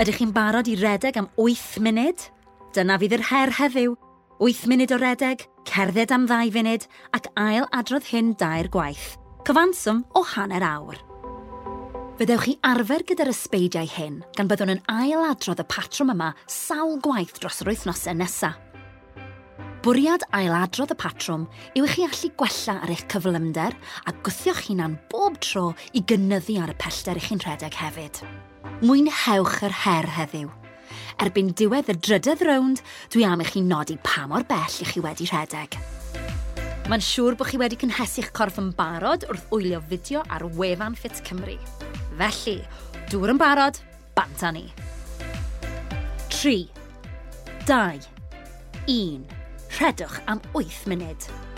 Ydych chi'n barod i redeg am 8 munud? Dyna fydd yr her heddiw. 8 munud o redeg, cerdded am 2 funud ac ail adrodd hyn dair gwaith. Cyfanswm o hanner awr. Fyddewch chi arfer gyda'r ysbeidiau hyn gan byddwn yn ail adrodd y patrwm yma sawl gwaith dros yr wythnosau nesaf. Bwriad ailadrodd y patrwm yw i chi allu gwella ar eich cyflymder a gwythio'ch hunan bob tro i gynyddu ar y pellter i chi'n rhedeg hefyd. Mwynhewch yr her heddiw. Erbyn diwedd y drydydd rownd, dwi am i chi nodi pa mor bell i chi wedi rhedeg. Mae'n siŵr bod chi wedi cynhesu'ch corff yn barod wrth wylio fideo ar wefan Fit Cymru. Felly, dŵr yn barod, bant ni. 3, 2, 1. Rhedwch am 8 munud.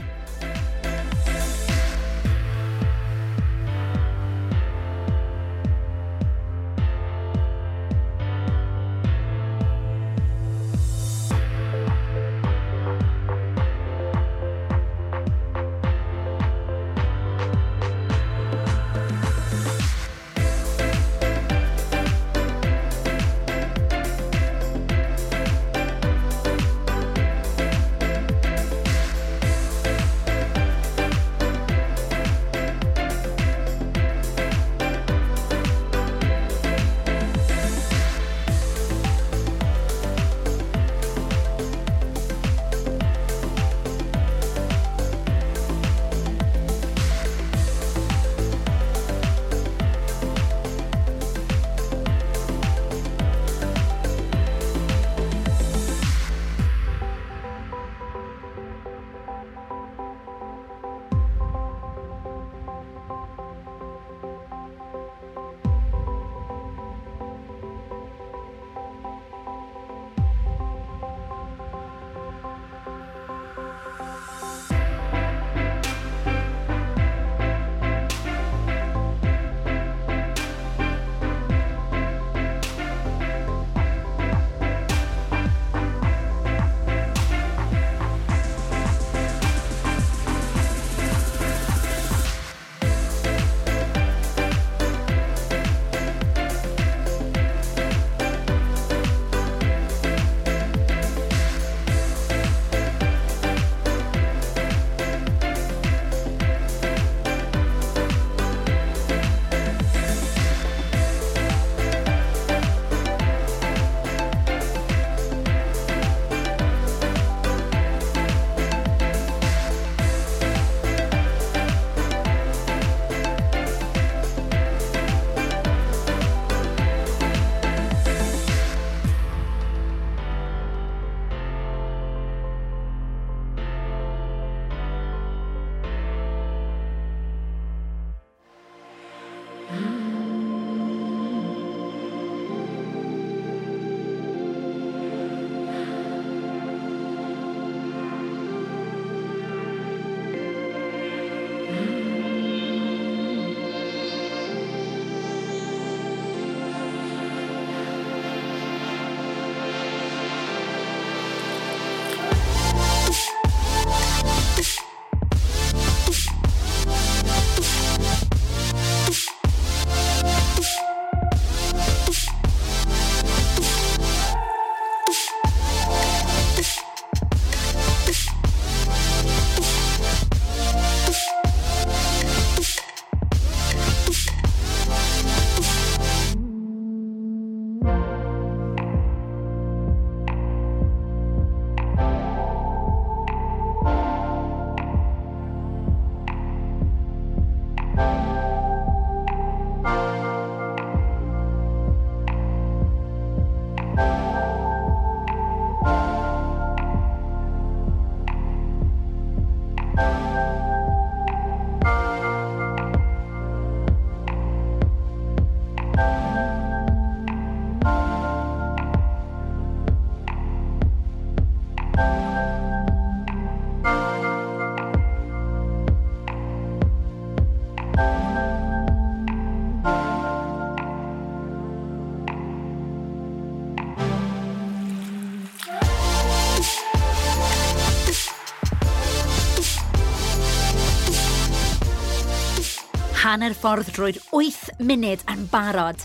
hanner ffordd drwy'r 8 munud yn barod.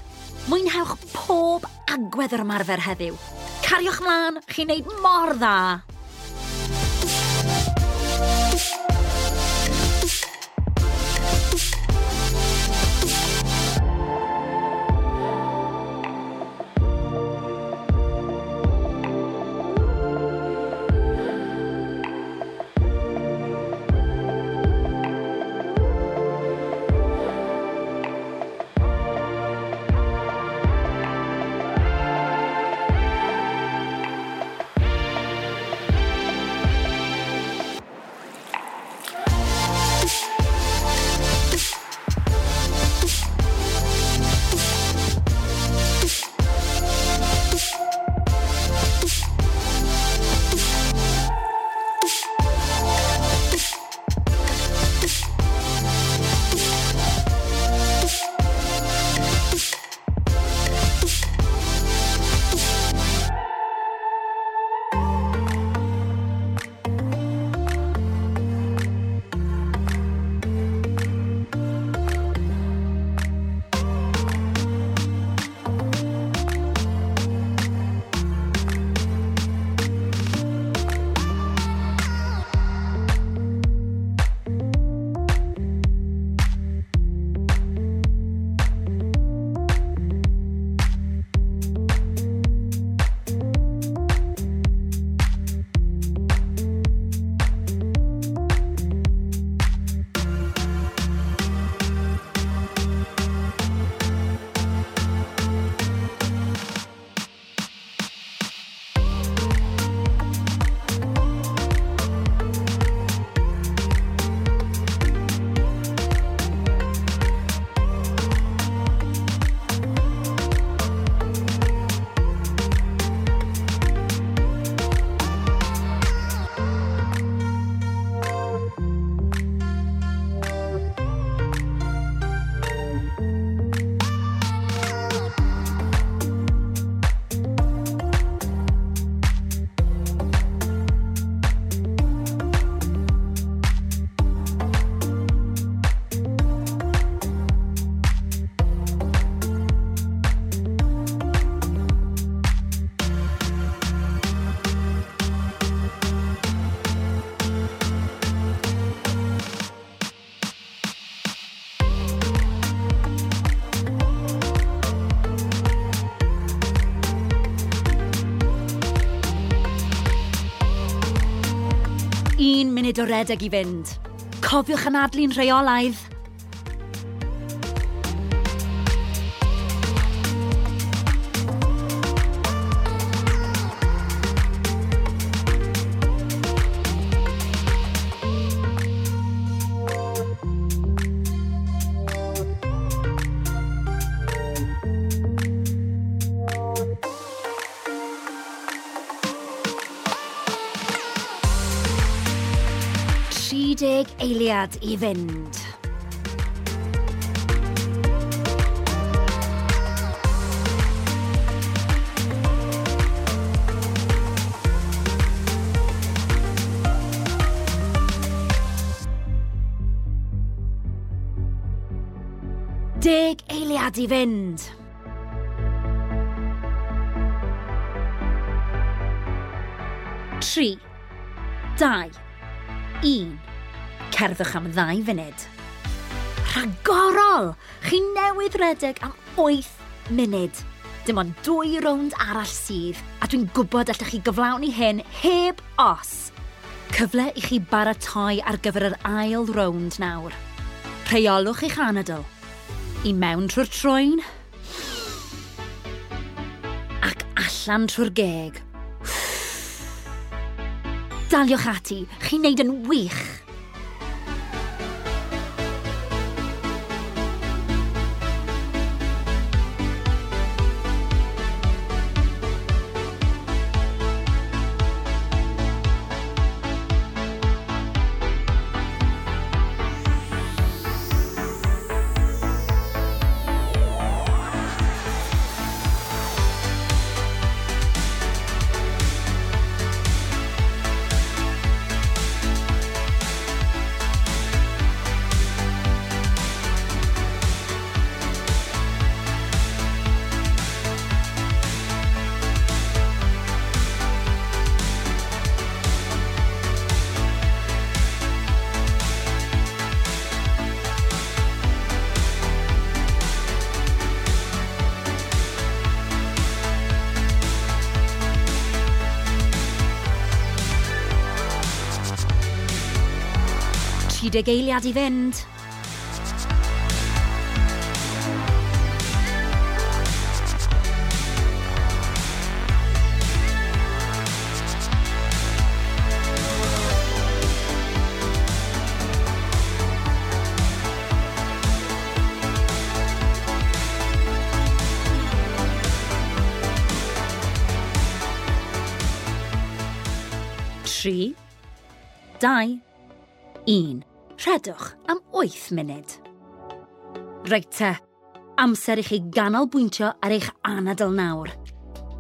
Mwynhewch pob agwedd yr ymarfer heddiw. Cariwch mlaen, chi'n neud mor dda! redeg i fynd. Cofiwch anadlu'n rheolaidd Tri deg eiliad i fynd. Deg eiliad i fynd. Tri, dau, un. cerddwch am ddau funud. Rhagorol! Chi newydd redeg am 8 munud. Dim ond dwy rownd arall sydd, a dwi'n gwybod allwch chi gyflawni hyn heb os. Cyfle i chi baratoi ar gyfer yr ail rownd nawr. Rheolwch eich anadl. I mewn trwy'r troen. Ac allan trwy'r geg. Daliwch ati, chi'n neud yn wych. Hyd y geiliad i fynd. Tri, dau, un. Rhedwch am 8 munud. Reit te, amser i chi ganolbwyntio ar eich anadl nawr.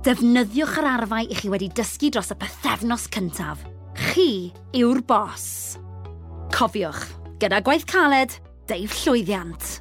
Defnyddiwch yr arfau i chi wedi dysgu dros y pethefnos cyntaf. Chi yw'r bos. Cofiwch, gyda gwaith caled, deif llwyddiant.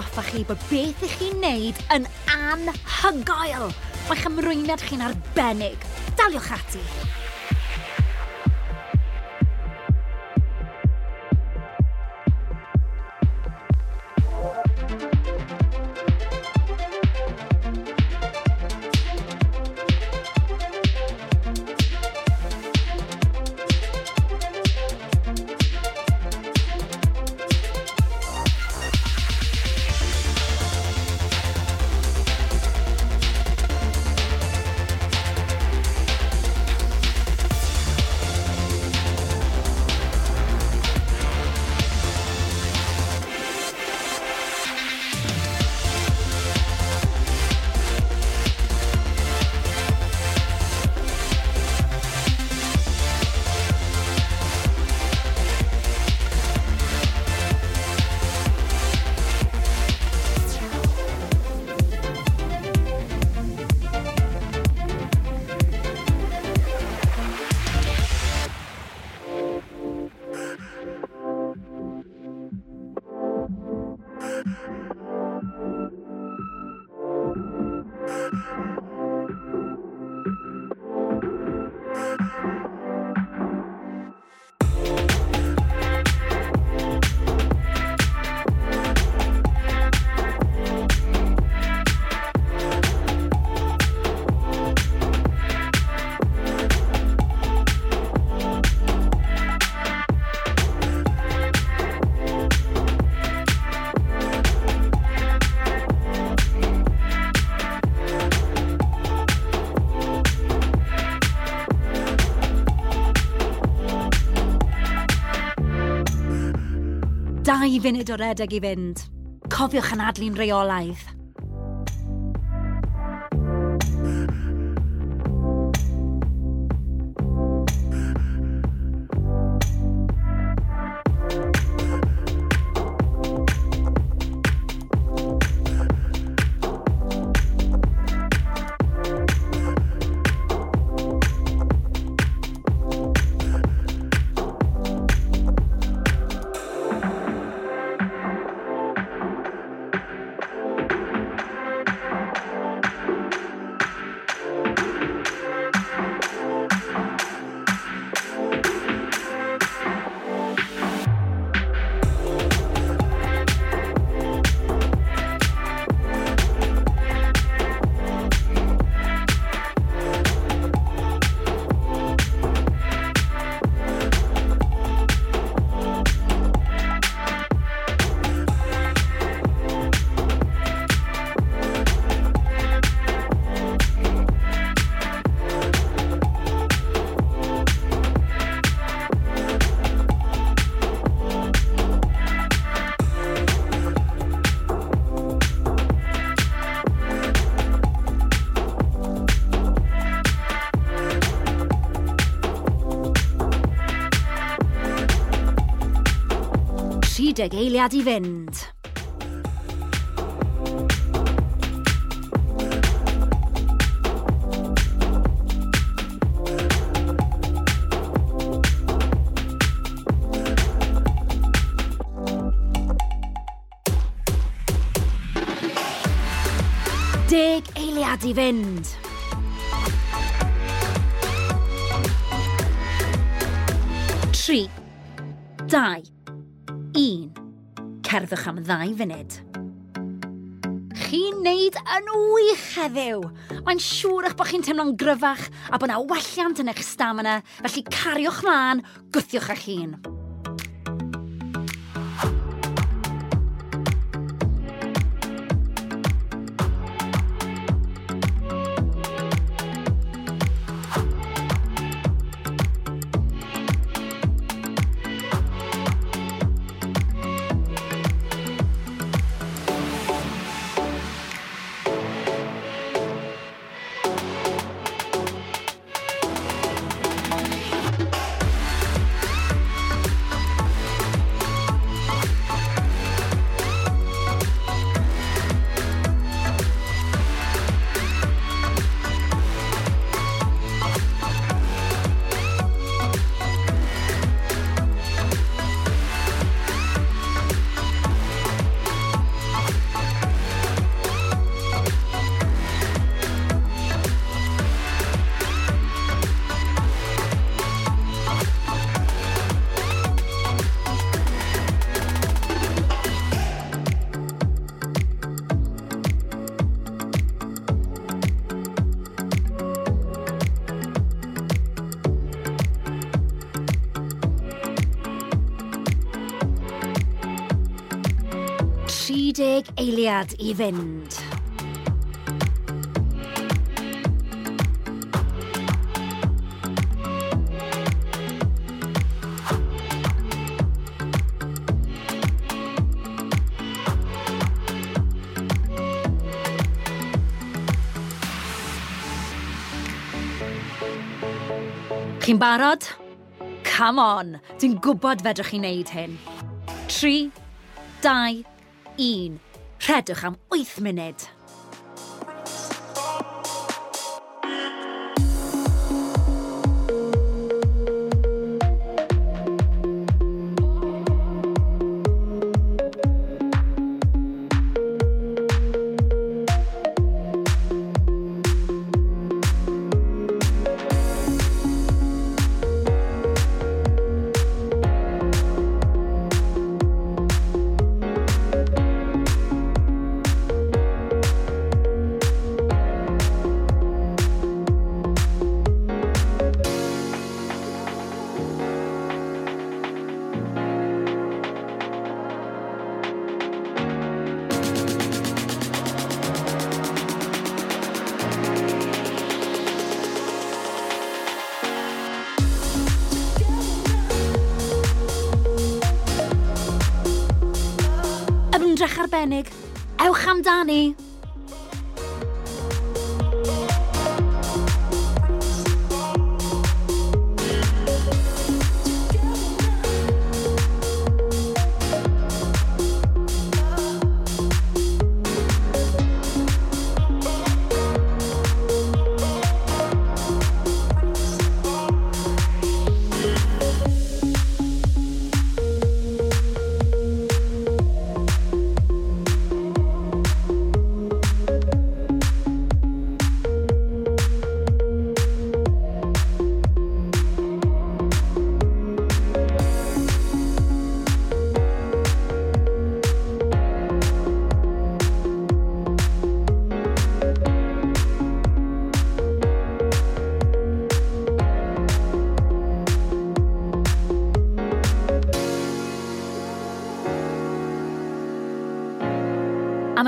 atgoffa chi bod beth ych chi'n neud yn anhygoel. Mae'ch ymrwyniad chi'n arbennig. Daliwch ati. dau funud o redeg i fynd. Cofiwch yn adlu'n reolaidd. Deg eiliad i fynd. Deg eiliad i fynd. Tri, dau. cerddwch am ddau funud. Chi'n neud yn wych heddiw. Mae'n siŵr eich bod chi'n teimlo'n gryfach a bod yna welliant yn eich stamina, felly cariwch mlaen, gwthiwch eich hun. deg eiliad i fynd. Chi'n barod? Come on, dwi'n gwybod fedrwch chi wneud hyn. 3, 2, 1. Rhedwch am 8 munud. arbennig. Ewch amdani!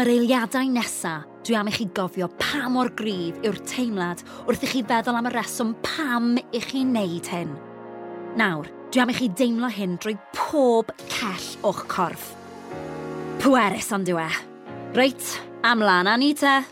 yr eiliadau nesaf, dwi am i chi gofio pa mor gryf yw'r teimlad wrth i chi feddwl am y reswm pam i chi wneud hyn. Nawr, dwi am i chi deimlo hyn drwy pob cell o'ch corff. Pwerus ond yw e. Reit, am lan, Anita.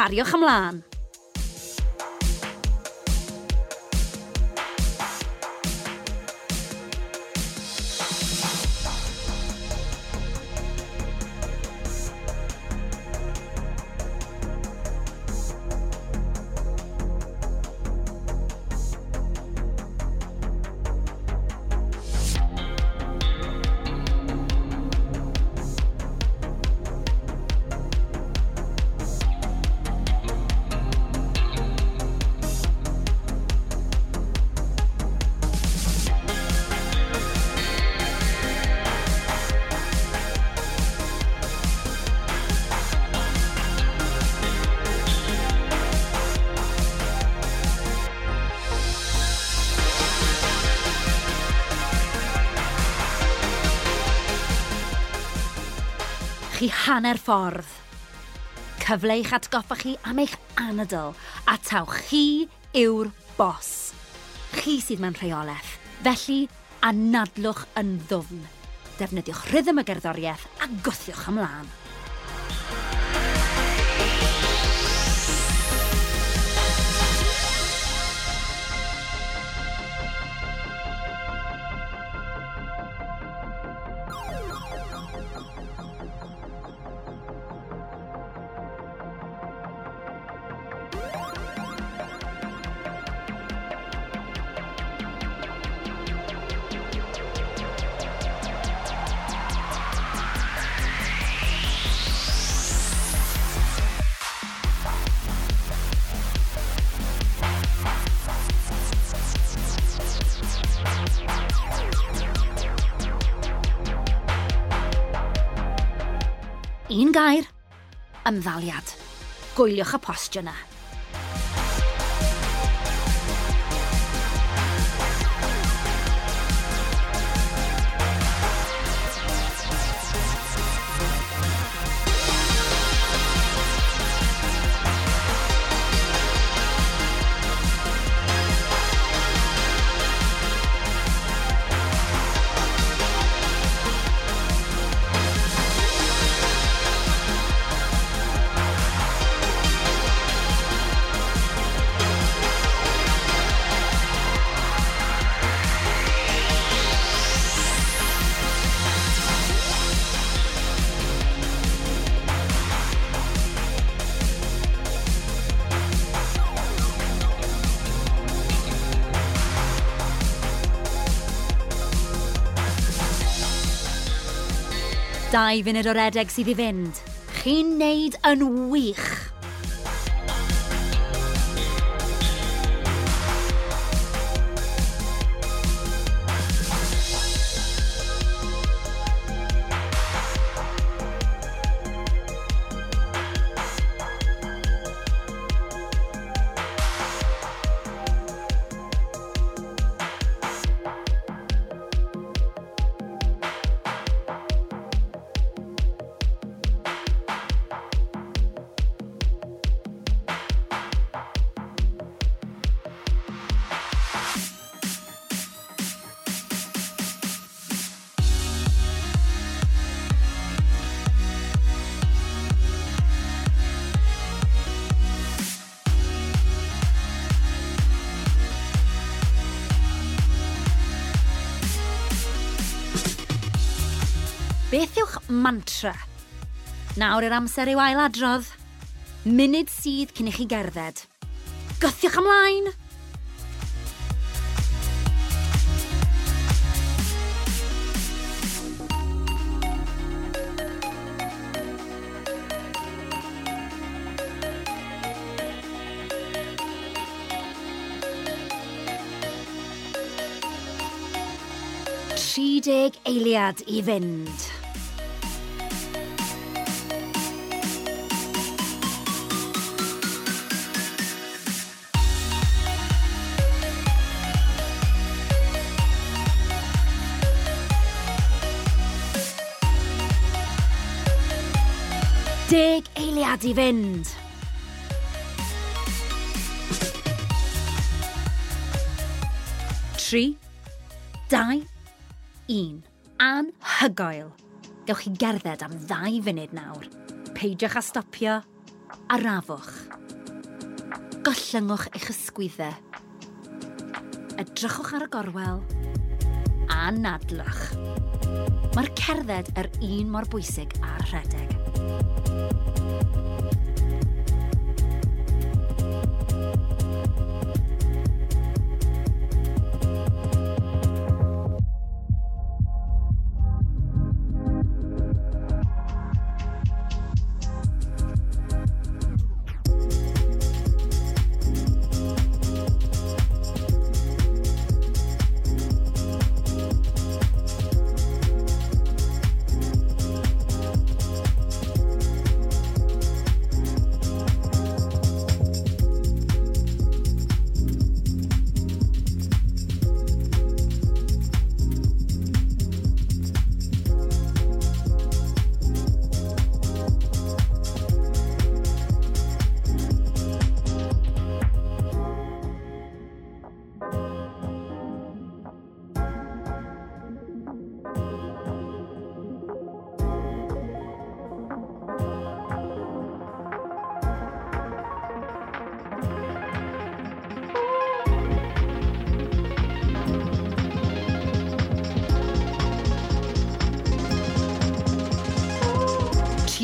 cariwch ymlaen. hanner ffordd. Cyfle i'ch atgoffa chi am eich anadl a taw chi yw'r bos. Chi sydd mewn rheolaeth, felly anadlwch yn ddwfn. Defnyddiwch rhythm y gerddoriaeth a gwthiwch ymlaen. ymddaliad. Gwyliwch y postio yna. Dau funud o redeg sydd i fynd. Chi'n neud yn wych. mantra. Nawr yr amser i'w ailadrodd. Munud sydd cyn i chi gerdded. Gythiwch ymlaen! deg eiliad i fynd. deg eiliad i fynd. Tri, dau, un. Anhygoel. Gewch chi gerdded am ddau funud nawr. Peidiwch a stopio. Arafwch. Gollyngwch eich ysgwyddau. Edrychwch ar y gorwel a nadlwch. Mae'r cerdded yr un mor bwysig a'r rhedeg. Thank you.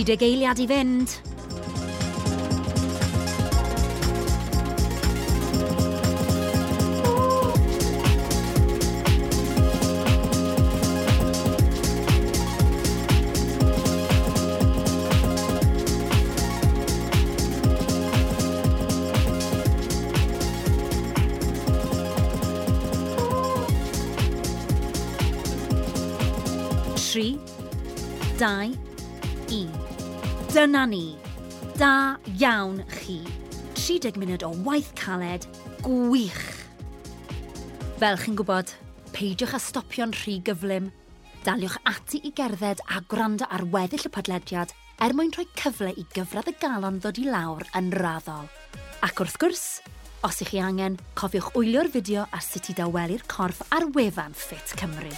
30 eiliad i fynd. tri, dau, un. Dyna ni. Da iawn chi. 30 munud o waith caled gwych. Fel chi'n gwybod, peidiwch â stopio'n rhy gyflym. Daliwch ati i gerdded a gwrando ar weddill y podlediad er mwyn rhoi cyfle i gyfradd y galon ddod i lawr yn raddol. Ac wrth gwrs, os ych chi angen, cofiwch wylio'r fideo ar sut i dawelu'r corff ar wefan Fit Cymru.